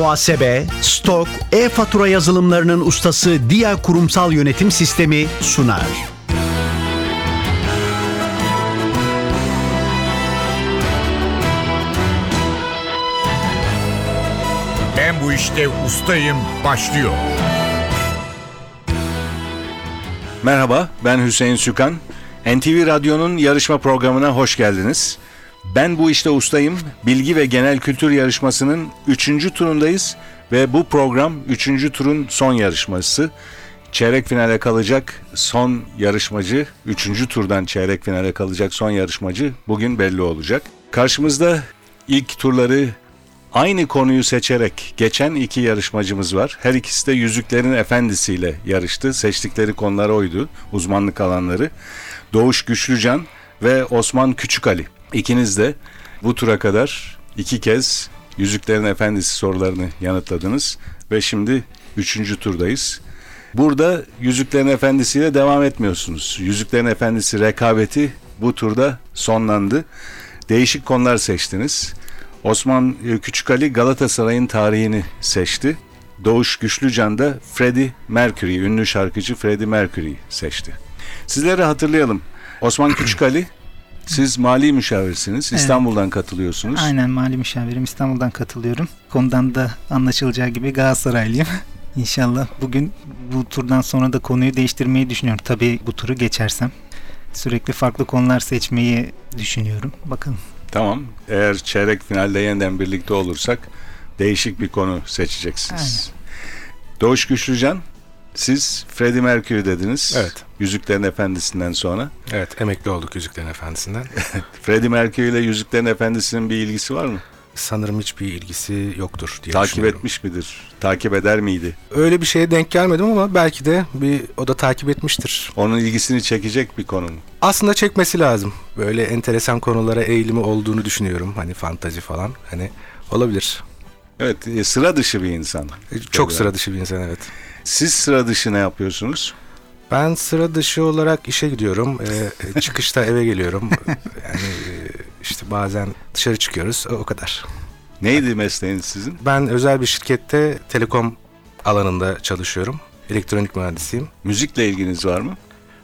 muhasebe, stok, e-fatura yazılımlarının ustası Dia Kurumsal Yönetim Sistemi sunar. Ben bu işte ustayım başlıyor. Merhaba, ben Hüseyin Sükan. NTV Radyo'nun yarışma programına hoş geldiniz. Ben bu işte ustayım. Bilgi ve genel kültür yarışmasının 3. turundayız ve bu program 3. turun son yarışması. Çeyrek finale kalacak son yarışmacı, 3. turdan çeyrek finale kalacak son yarışmacı bugün belli olacak. Karşımızda ilk turları Aynı konuyu seçerek geçen iki yarışmacımız var. Her ikisi de Yüzüklerin Efendisi'yle yarıştı. Seçtikleri konular oydu, uzmanlık alanları. Doğuş Güçlücan ve Osman Küçükali. İkiniz de bu tura kadar iki kez Yüzüklerin Efendisi sorularını yanıtladınız. Ve şimdi üçüncü turdayız. Burada Yüzüklerin Efendisi ile devam etmiyorsunuz. Yüzüklerin Efendisi rekabeti bu turda sonlandı. Değişik konular seçtiniz. Osman e, Küçükali Galatasaray'ın tarihini seçti. Doğuş Güçlücan da Freddie Mercury, ünlü şarkıcı Freddie Mercury'yi seçti. Sizleri hatırlayalım. Osman Küçükali, siz mali müşavirsiniz. Evet. İstanbul'dan katılıyorsunuz. Aynen mali müşavirim İstanbul'dan katılıyorum. Konudan da anlaşılacağı gibi Galatasaraylıyım. İnşallah bugün bu turdan sonra da konuyu değiştirmeyi düşünüyorum. Tabii bu turu geçersem. Sürekli farklı konular seçmeyi düşünüyorum. Bakalım. Tamam. Eğer çeyrek finalde yeniden birlikte olursak değişik bir konu seçeceksiniz. Doğuş Güçlücan, siz Freddie Mercury dediniz. Evet. Yüzüklerin Efendisi'nden sonra. Evet emekli olduk Yüzüklerin Efendisi'nden. Freddie Mercury ile Yüzüklerin Efendisi'nin bir ilgisi var mı? Sanırım hiçbir ilgisi yoktur diye Takip etmiş midir? Takip eder miydi? Öyle bir şeye denk gelmedim ama belki de bir o da takip etmiştir. Onun ilgisini çekecek bir konu mu? Aslında çekmesi lazım. Böyle enteresan konulara eğilimi olduğunu düşünüyorum. Hani fantazi falan. Hani olabilir. Evet, e, sıra dışı bir insan. Çok Freddie. sıra dışı bir insan evet. Siz sıra dışı ne yapıyorsunuz? Ben sıra dışı olarak işe gidiyorum. Ee, e, çıkışta eve geliyorum. Yani e, işte bazen dışarı çıkıyoruz. O o kadar. Neydi mesleğiniz sizin? Ben özel bir şirkette telekom alanında çalışıyorum. Elektronik mühendisiyim. Müzikle ilginiz var mı?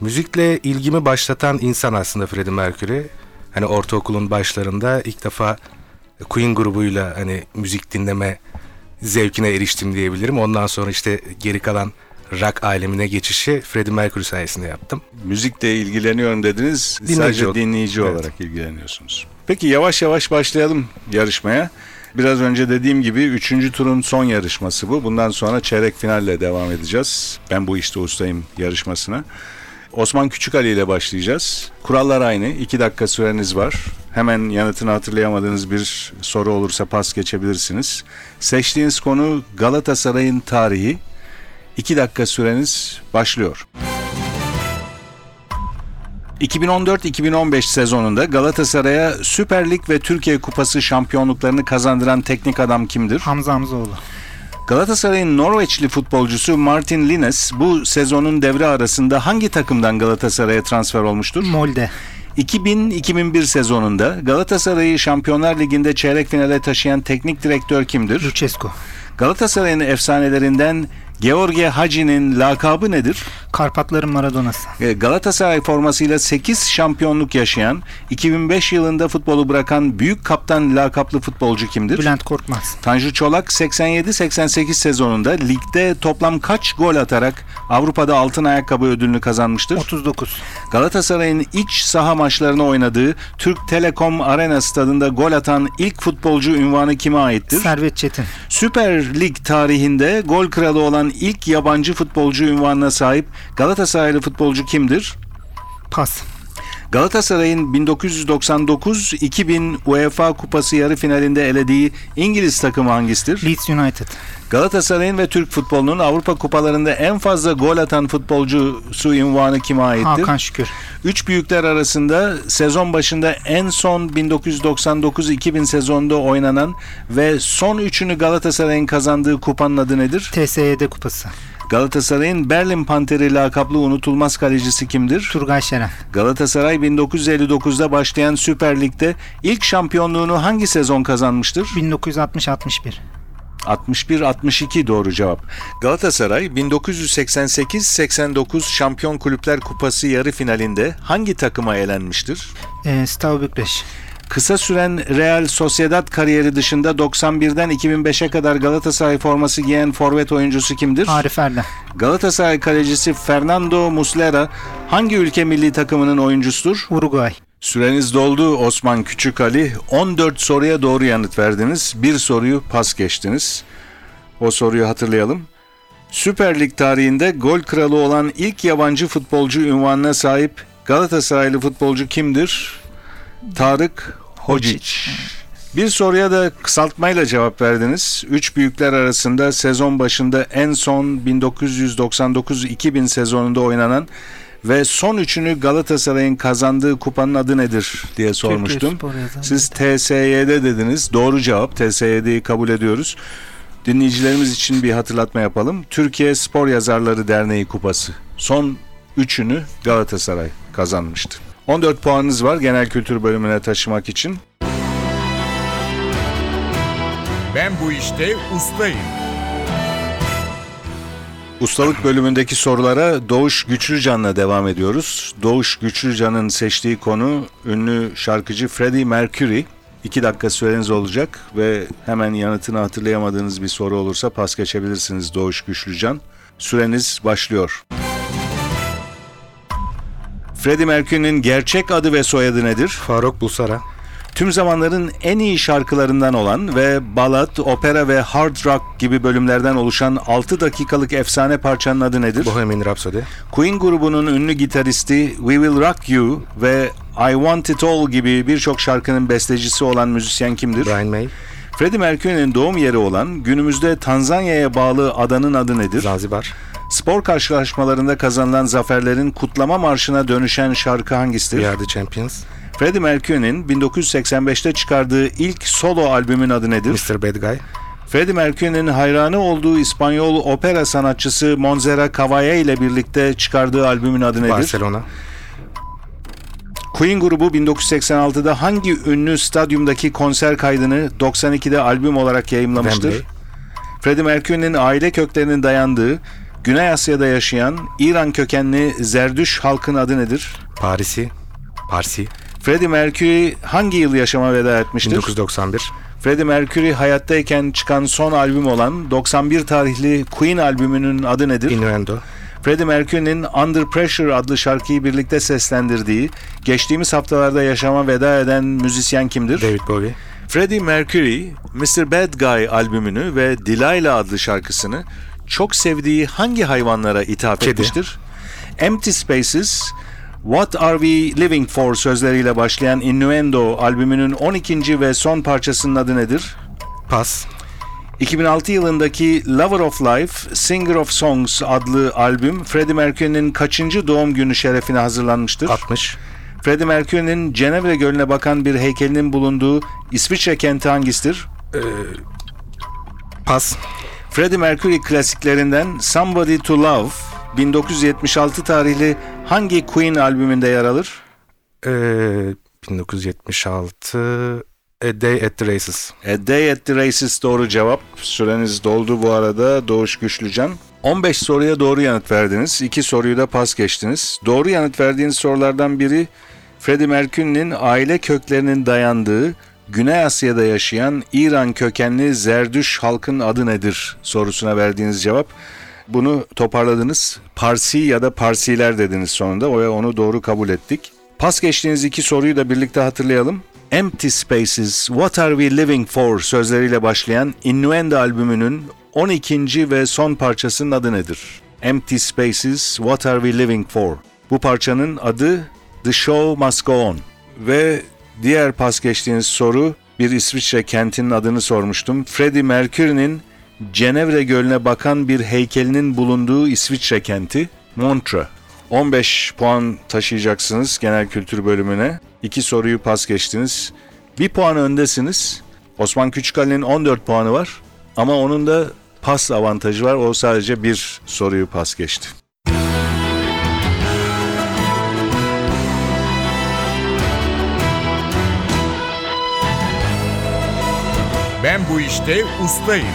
Müzikle ilgimi başlatan insan aslında Freddie Mercury. Hani ortaokulun başlarında ilk defa Queen grubuyla hani müzik dinleme zevkine eriştim diyebilirim. Ondan sonra işte geri kalan rock alemine geçişi Freddie Mercury sayesinde yaptım. Müzikle ilgileniyorum dediniz. Dinleyici sadece ol- dinleyici Evet. olarak ilgileniyorsunuz. Peki yavaş yavaş başlayalım yarışmaya. Biraz önce dediğim gibi 3. turun son yarışması bu. Bundan sonra çeyrek finalle devam edeceğiz. Ben bu işte ustayım yarışmasına. Osman Küçükali ile başlayacağız. Kurallar aynı. 2 dakika süreniz var. Hemen yanıtını hatırlayamadığınız bir soru olursa pas geçebilirsiniz. Seçtiğiniz konu Galatasaray'ın tarihi. 2 dakika süreniz başlıyor. 2014-2015 sezonunda Galatasaray'a Süper Lig ve Türkiye Kupası şampiyonluklarını kazandıran teknik adam kimdir? Hamza Hamzoğlu. Galatasaray'ın Norveçli futbolcusu Martin Lines bu sezonun devre arasında hangi takımdan Galatasaray'a transfer olmuştur? Molde. 2000-2001 sezonunda Galatasaray'ı Şampiyonlar Ligi'nde çeyrek finale taşıyan teknik direktör kimdir? Lucescu. Galatasaray'ın efsanelerinden George Hagi'nin lakabı nedir? Karpatların Maradona'sı. E, Galatasaray formasıyla 8 şampiyonluk yaşayan, 2005 yılında futbolu bırakan büyük kaptan lakaplı futbolcu kimdir? Bülent Korkmaz. Tanju Çolak 87-88 sezonunda ligde toplam kaç gol atarak Avrupa'da altın ayakkabı ödülünü kazanmıştır? 39. Galatasaray'ın iç saha maçlarını oynadığı Türk Telekom Arena stadında gol atan ilk futbolcu ünvanı kime aittir? Servet Çetin. Süper Lig tarihinde gol kralı olan ilk yabancı futbolcu ünvanına sahip Galatasaraylı futbolcu kimdir? Pas. Galatasaray'ın 1999-2000 UEFA Kupası yarı finalinde elediği İngiliz takımı hangisidir? Leeds United. Galatasaray'ın ve Türk futbolunun Avrupa kupalarında en fazla gol atan futbolcusu ünvanı kime aittir? Hakan Şükür. Üç büyükler arasında sezon başında en son 1999-2000 sezonunda oynanan ve son üçünü Galatasaray'ın kazandığı kupanın adı nedir? TSYD Kupası. Galatasaray'ın Berlin Panteri lakaplı unutulmaz kalecisi kimdir? Turgay Şeren. Galatasaray 1959'da başlayan Süper Lig'de ilk şampiyonluğunu hangi sezon kazanmıştır? 1960-61. 61-62 doğru cevap. Galatasaray 1988-89 Şampiyon Kulüpler Kupası yarı finalinde hangi takıma elenmiştir? Ee, Stav Bükreş. Kısa süren Real Sociedad kariyeri dışında 91'den 2005'e kadar Galatasaray forması giyen forvet oyuncusu kimdir? Arif Erdem. Galatasaray kalecisi Fernando Muslera hangi ülke milli takımının oyuncusudur? Uruguay. Süreniz doldu Osman Küçük Ali. 14 soruya doğru yanıt verdiniz. Bir soruyu pas geçtiniz. O soruyu hatırlayalım. Süper Lig tarihinde gol kralı olan ilk yabancı futbolcu ünvanına sahip Galatasaraylı futbolcu kimdir? Tarık Hocic. Bir soruya da kısaltmayla cevap verdiniz. Üç büyükler arasında sezon başında en son 1999-2000 sezonunda oynanan ve son üçünü Galatasaray'ın kazandığı kupanın adı nedir diye sormuştum. Siz TSYD dediniz. Doğru cevap. TSYD'yi kabul ediyoruz. Dinleyicilerimiz için bir hatırlatma yapalım. Türkiye Spor Yazarları Derneği Kupası. Son üçünü Galatasaray kazanmıştı. 14 puanınız var genel kültür bölümüne taşımak için. Ben bu işte ustayım. Ustalık bölümündeki sorulara Doğuş Güçlücan'la devam ediyoruz. Doğuş Güçlücan'ın seçtiği konu ünlü şarkıcı Freddie Mercury. İki dakika süreniz olacak ve hemen yanıtını hatırlayamadığınız bir soru olursa pas geçebilirsiniz Doğuş Güçlücan. Süreniz başlıyor. Freddie Mercury'nin gerçek adı ve soyadı nedir? Faruk Bulsara. Tüm zamanların en iyi şarkılarından olan ve balat, opera ve hard rock gibi bölümlerden oluşan 6 dakikalık efsane parçanın adı nedir? Bohemian Rhapsody. Queen grubunun ünlü gitaristi We Will Rock You ve I Want It All gibi birçok şarkının bestecisi olan müzisyen kimdir? Brian May. Freddie Mercury'nin doğum yeri olan günümüzde Tanzanya'ya bağlı adanın adı nedir? Zanzibar. Spor karşılaşmalarında kazanılan zaferlerin kutlama marşına dönüşen şarkı hangisidir? We Are The Champions. Freddie Mercury'nin 1985'te çıkardığı ilk solo albümün adı nedir? Mr. Bad Guy. Freddie Mercury'nin hayranı olduğu İspanyol opera sanatçısı Monserrat Caballé ile birlikte çıkardığı albümün adı nedir? Barcelona. Queen grubu 1986'da hangi ünlü stadyumdaki konser kaydını 92'de albüm olarak yayımlamıştır? Wembley. Freddie Mercury'nin aile köklerinin dayandığı Güney Asya'da yaşayan İran kökenli Zerdüş halkın adı nedir? Paris'i. Parsi. Freddie Mercury hangi yıl yaşama veda etmiştir? 1991. Freddie Mercury hayattayken çıkan son albüm olan 91 tarihli Queen albümünün adı nedir? Innuendo. Freddie Mercury'nin Under Pressure adlı şarkıyı birlikte seslendirdiği, geçtiğimiz haftalarda yaşama veda eden müzisyen kimdir? David Bowie. Freddie Mercury, Mr. Bad Guy albümünü ve Delilah adlı şarkısını çok sevdiği hangi hayvanlara ithaf Kedi. etmiştir? Empty Spaces, What Are We Living For sözleriyle başlayan Innuendo albümünün 12. ve son parçasının adı nedir? Pas. 2006 yılındaki Lover of Life, Singer of Songs adlı albüm Freddie Mercury'nin kaçıncı doğum günü şerefine hazırlanmıştır? 60. Freddie Mercury'nin Cenevre Gölü'ne bakan bir heykelinin bulunduğu İsviçre kenti hangisidir? Pas. Freddie Mercury klasiklerinden Somebody to Love 1976 tarihli hangi Queen albümünde yer alır? Ee, 1976. A Day at the Races. A Day at the Races doğru cevap. Süreniz doldu bu arada Doğuş Güçlücan. 15 soruya doğru yanıt verdiniz. 2 soruyu da pas geçtiniz. Doğru yanıt verdiğiniz sorulardan biri Freddie Mercury'nin aile köklerinin dayandığı Güney Asya'da yaşayan İran kökenli Zerdüş halkın adı nedir sorusuna verdiğiniz cevap. Bunu toparladınız. Parsi ya da Parsiler dediniz sonunda ve onu doğru kabul ettik. Pas geçtiğiniz iki soruyu da birlikte hatırlayalım. Empty Spaces, What Are We Living For sözleriyle başlayan Innuendo albümünün 12. ve son parçasının adı nedir? Empty Spaces, What Are We Living For? Bu parçanın adı The Show Must Go On. Ve diğer pas geçtiğiniz soru bir İsviçre kentinin adını sormuştum. Freddie Mercury'nin Cenevre Gölü'ne bakan bir heykelinin bulunduğu İsviçre kenti Montreux. 15 puan taşıyacaksınız genel kültür bölümüne. İki soruyu pas geçtiniz. Bir puan öndesiniz. Osman Küçükali'nin 14 puanı var. Ama onun da pas avantajı var. O sadece bir soruyu pas geçti. Ben bu işte ustayım.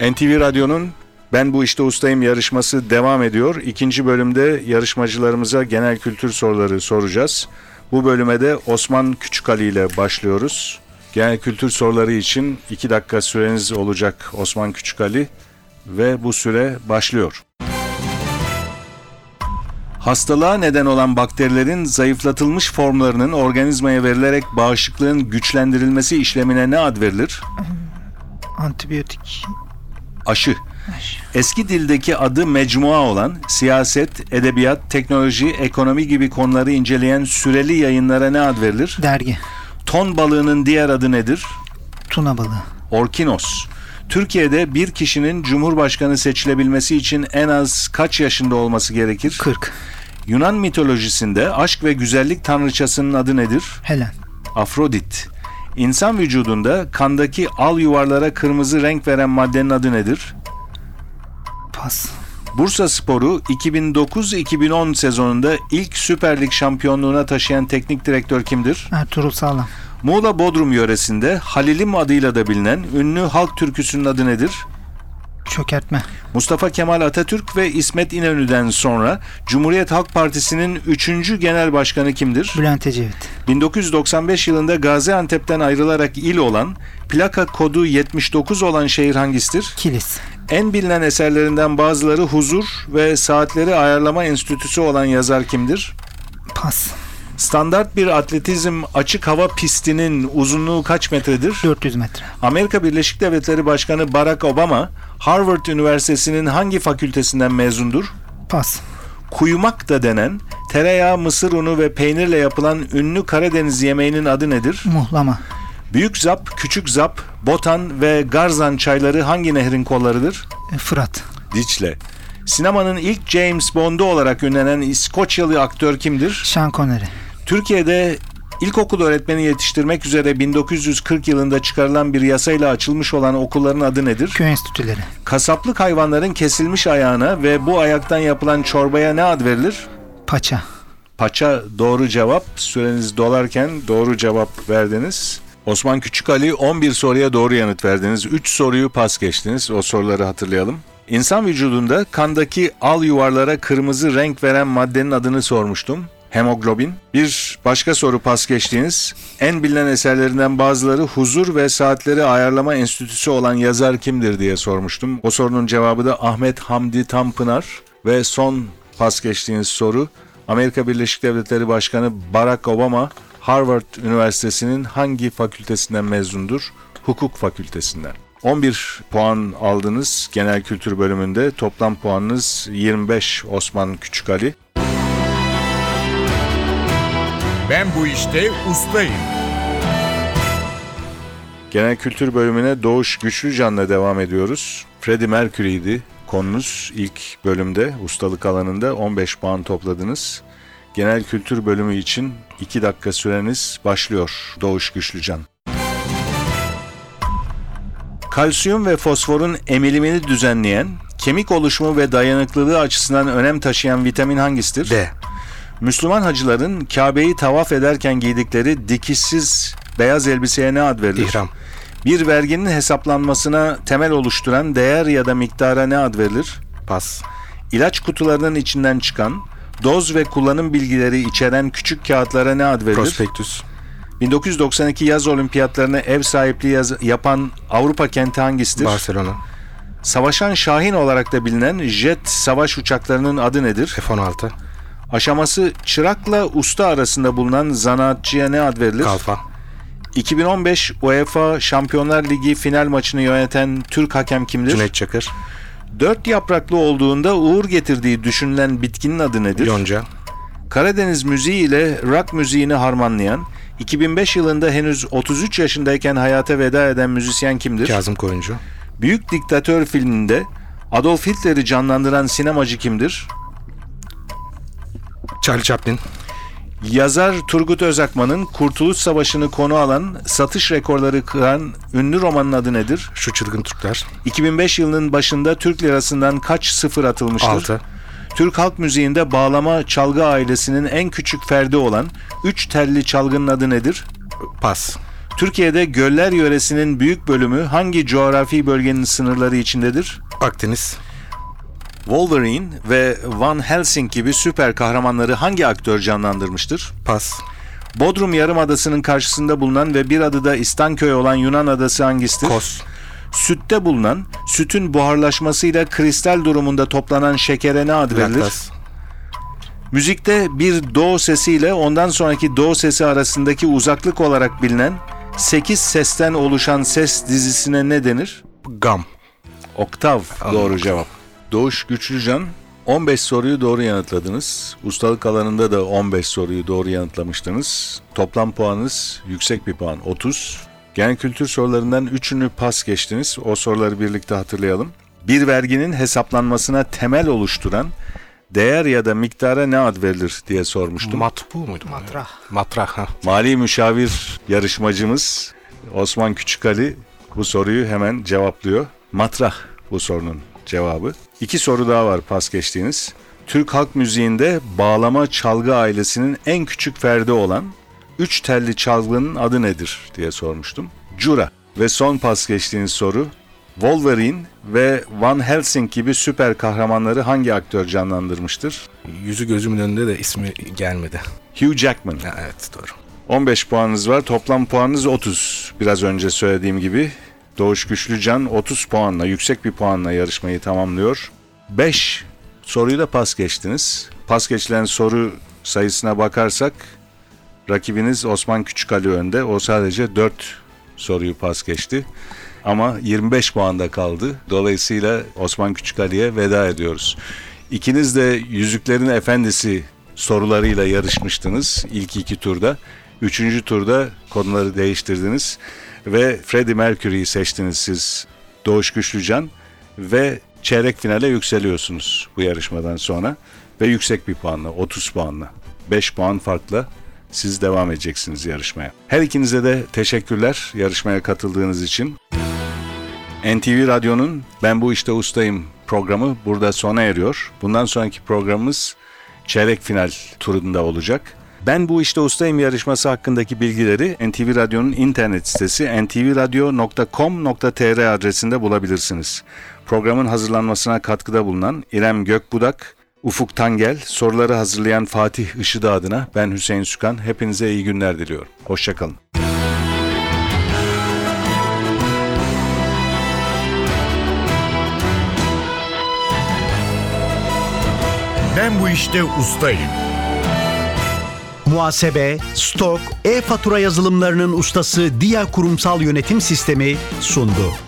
NTV Radyo'nun ben bu işte ustayım yarışması devam ediyor. İkinci bölümde yarışmacılarımıza genel kültür soruları soracağız. Bu bölüme de Osman Küçükali ile başlıyoruz. Genel kültür soruları için 2 dakika süreniz olacak Osman Küçükali ve bu süre başlıyor. Hastalığa neden olan bakterilerin zayıflatılmış formlarının organizmaya verilerek bağışıklığın güçlendirilmesi işlemine ne ad verilir? Antibiyotik. Aşı. Eski dildeki adı mecmua olan siyaset, edebiyat, teknoloji, ekonomi gibi konuları inceleyen süreli yayınlara ne ad verilir? Dergi. Ton balığının diğer adı nedir? Tuna balığı. Orkinos. Türkiye'de bir kişinin cumhurbaşkanı seçilebilmesi için en az kaç yaşında olması gerekir? 40. Yunan mitolojisinde aşk ve güzellik tanrıçasının adı nedir? Helen. Afrodit. İnsan vücudunda kandaki al yuvarlara kırmızı renk veren maddenin adı nedir? Pas. Bursa Spor'u 2009-2010 sezonunda ilk Süper Lig şampiyonluğuna taşıyan teknik direktör kimdir? Ertuğrul Sağlam. Muğla Bodrum yöresinde Halilim adıyla da bilinen ünlü halk türküsünün adı nedir? Çökertme. Mustafa Kemal Atatürk ve İsmet İnönü'den sonra Cumhuriyet Halk Partisi'nin 3. genel başkanı kimdir? Bülent Ecevit. 1995 yılında Gaziantep'ten ayrılarak il olan, plaka kodu 79 olan şehir hangisidir? Kilis. En bilinen eserlerinden bazıları Huzur ve Saatleri Ayarlama Enstitüsü olan yazar kimdir? Pas. Standart bir atletizm açık hava pistinin uzunluğu kaç metredir? 400 metre. Amerika Birleşik Devletleri Başkanı Barack Obama, Harvard Üniversitesi'nin hangi fakültesinden mezundur? Pas. Kuyumak da denen, tereyağı, mısır unu ve peynirle yapılan ünlü Karadeniz yemeğinin adı nedir? Muhlama. Büyük Zap, Küçük Zap, Botan ve Garzan çayları hangi nehrin kollarıdır? E, Fırat. Diçle. Sinemanın ilk James Bond'u olarak ünlenen İskoçyalı aktör kimdir? Sean Connery. Türkiye'de ilkokul öğretmeni yetiştirmek üzere 1940 yılında çıkarılan bir yasayla açılmış olan okulların adı nedir? Köy enstitüleri. Kasaplık hayvanların kesilmiş ayağına ve bu ayaktan yapılan çorbaya ne ad verilir? Paça. Paça doğru cevap. Süreniz dolarken doğru cevap verdiniz. Osman Küçükali 11 soruya doğru yanıt verdiniz. 3 soruyu pas geçtiniz. O soruları hatırlayalım. İnsan vücudunda kandaki al yuvarlara kırmızı renk veren maddenin adını sormuştum. Hemoglobin. Bir başka soru pas geçtiğiniz. En bilinen eserlerinden bazıları Huzur ve Saatleri Ayarlama Enstitüsü olan yazar kimdir diye sormuştum. O sorunun cevabı da Ahmet Hamdi Tanpınar. Ve son pas geçtiğiniz soru Amerika Birleşik Devletleri Başkanı Barack Obama Harvard Üniversitesi'nin hangi fakültesinden mezundur? Hukuk fakültesinden. 11 puan aldınız genel kültür bölümünde. Toplam puanınız 25 Osman Küçükali. Ben bu işte ustayım. Genel kültür bölümüne Doğuş Güçlücan'la devam ediyoruz. Freddie Mercury'di konunuz ilk bölümde ustalık alanında 15 puan topladınız. Genel kültür bölümü için 2 dakika süreniz başlıyor Doğuş Güçlücan. Kalsiyum ve fosforun emilimini düzenleyen, kemik oluşumu ve dayanıklılığı açısından önem taşıyan vitamin hangisidir? D. Müslüman hacıların Kabe'yi tavaf ederken giydikleri dikişsiz beyaz elbiseye ne ad verilir? İhram. Bir verginin hesaplanmasına temel oluşturan değer ya da miktara ne ad verilir? Pas. İlaç kutularının içinden çıkan, doz ve kullanım bilgileri içeren küçük kağıtlara ne ad verilir? Prospektüs. 1992 yaz olimpiyatlarına ev sahipliği yaz- yapan Avrupa kenti hangisidir? Barcelona. Savaşan Şahin olarak da bilinen jet savaş uçaklarının adı nedir? F-16. Aşaması çırakla usta arasında bulunan zanaatçıya ne ad verilir? Kalfa. 2015 UEFA Şampiyonlar Ligi final maçını yöneten Türk hakem kimdir? Cüneyt Çakır. Dört yapraklı olduğunda uğur getirdiği düşünülen bitkinin adı nedir? Yonca. Karadeniz müziği ile rock müziğini harmanlayan, 2005 yılında henüz 33 yaşındayken hayata veda eden müzisyen kimdir? Kazım Koyuncu. Büyük Diktatör filminde Adolf Hitler'i canlandıran sinemacı kimdir? Charlie Chaplin. Yazar Turgut Özakman'ın Kurtuluş Savaşı'nı konu alan, satış rekorları kıran ünlü romanın adı nedir? Şu çılgın Türkler. 2005 yılının başında Türk lirasından kaç sıfır atılmıştır? 6. Türk halk müziğinde bağlama çalgı ailesinin en küçük ferdi olan üç telli çalgının adı nedir? Pas. Türkiye'de göller yöresinin büyük bölümü hangi coğrafi bölgenin sınırları içindedir? Akdeniz, Wolverine ve Van Helsing gibi süper kahramanları hangi aktör canlandırmıştır? pas, Bodrum Yarımadası'nın karşısında bulunan ve bir adı da İstanköy olan Yunan adası hangisidir? kos, Sütte bulunan, sütün buharlaşmasıyla kristal durumunda toplanan şekere ne ad verilir? laktas, Müzikte bir do sesi ile ondan sonraki do sesi arasındaki uzaklık olarak bilinen 8 sesten oluşan ses dizisine ne denir? gam. Oktav Anladım. doğru cevap. Doğuş Güçlücan 15 soruyu doğru yanıtladınız. Ustalık alanında da 15 soruyu doğru yanıtlamıştınız. Toplam puanınız yüksek bir puan 30. Genel kültür sorularından 3'ünü pas geçtiniz. O soruları birlikte hatırlayalım. Bir verginin hesaplanmasına temel oluşturan değer ya da miktara ne ad verilir diye sormuştum. Matbu muydu? Matrah. Matrah ha. Mali müşavir yarışmacımız Osman Küçükali bu soruyu hemen cevaplıyor. Matrah bu sorunun cevabı. İki soru daha var pas geçtiğiniz. Türk halk müziğinde bağlama çalgı ailesinin en küçük ferdi olan üç telli çalgının adı nedir diye sormuştum. Cura. Ve son pas geçtiğiniz soru Wolverine ve Van Helsing gibi süper kahramanları hangi aktör canlandırmıştır? Yüzü gözümün önünde de ismi gelmedi. Hugh Jackman. Ha, evet doğru. 15 puanınız var. Toplam puanınız 30. Biraz önce söylediğim gibi Doğuş Güçlücan 30 puanla, yüksek bir puanla yarışmayı tamamlıyor. 5 soruyu da pas geçtiniz. Pas geçilen soru sayısına bakarsak rakibiniz Osman Küçükali önde. O sadece 4 soruyu pas geçti. Ama 25 puanda kaldı. Dolayısıyla Osman Küçükali'ye veda ediyoruz. İkiniz de Yüzüklerin Efendisi sorularıyla yarışmıştınız ilk iki turda. Üçüncü turda konuları değiştirdiniz ve Freddie Mercury'yi seçtiniz siz Doğuş Güçlücan ve çeyrek finale yükseliyorsunuz bu yarışmadan sonra ve yüksek bir puanla 30 puanla 5 puan farkla siz devam edeceksiniz yarışmaya. Her ikinize de teşekkürler yarışmaya katıldığınız için. NTV Radyo'nun Ben Bu İşte Ustayım programı burada sona eriyor. Bundan sonraki programımız çeyrek final turunda olacak. Ben Bu İşte Ustayım yarışması hakkındaki bilgileri NTV Radyo'nun internet sitesi ntvradio.com.tr adresinde bulabilirsiniz. Programın hazırlanmasına katkıda bulunan İrem Gökbudak, Ufuk Tangel, soruları hazırlayan Fatih Işıdı adına ben Hüseyin Sükan. Hepinize iyi günler diliyorum. Hoşçakalın. Ben bu işte ustayım. Muhasebe, stok, e-fatura yazılımlarının ustası Dia Kurumsal Yönetim Sistemi sundu.